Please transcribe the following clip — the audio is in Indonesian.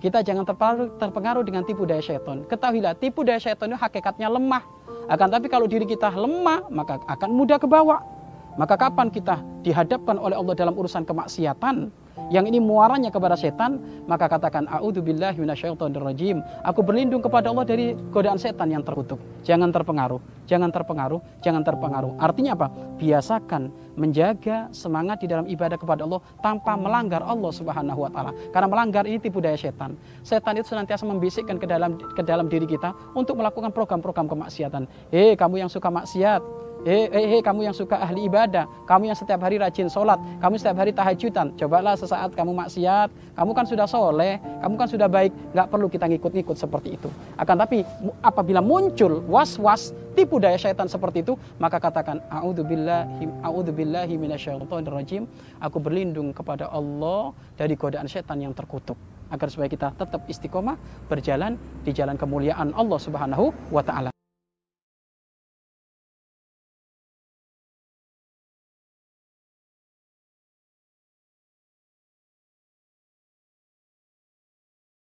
Kita jangan terpengaruh, terpengaruh dengan tipu daya syaitan. Ketahuilah, tipu daya syaitan itu hakikatnya lemah. Akan tapi kalau diri kita lemah, maka akan mudah kebawa. Maka kapan kita dihadapkan oleh Allah dalam urusan kemaksiatan, yang ini muaranya kepada setan, maka katakan a'udzubillahi minasyaitonirrajim. Aku berlindung kepada Allah dari godaan setan yang terkutuk. Jangan terpengaruh, jangan terpengaruh, jangan terpengaruh. Artinya apa? Biasakan menjaga semangat di dalam ibadah kepada Allah tanpa melanggar Allah Subhanahu wa taala. Karena melanggar ini tipu daya setan. Setan itu senantiasa membisikkan ke dalam ke dalam diri kita untuk melakukan program-program kemaksiatan. Hei, kamu yang suka maksiat, Hei, hei, hei, kamu yang suka ahli ibadah, kamu yang setiap hari rajin sholat, kamu setiap hari tahajudan, cobalah sesaat kamu maksiat, kamu kan sudah soleh, kamu kan sudah baik, nggak perlu kita ngikut-ngikut seperti itu. Akan tapi apabila muncul was-was tipu daya syaitan seperti itu, maka katakan minasyaitonirrajim. Aku berlindung kepada Allah dari godaan syaitan yang terkutuk agar supaya kita tetap istiqomah berjalan di jalan kemuliaan Allah Subhanahu wa taala.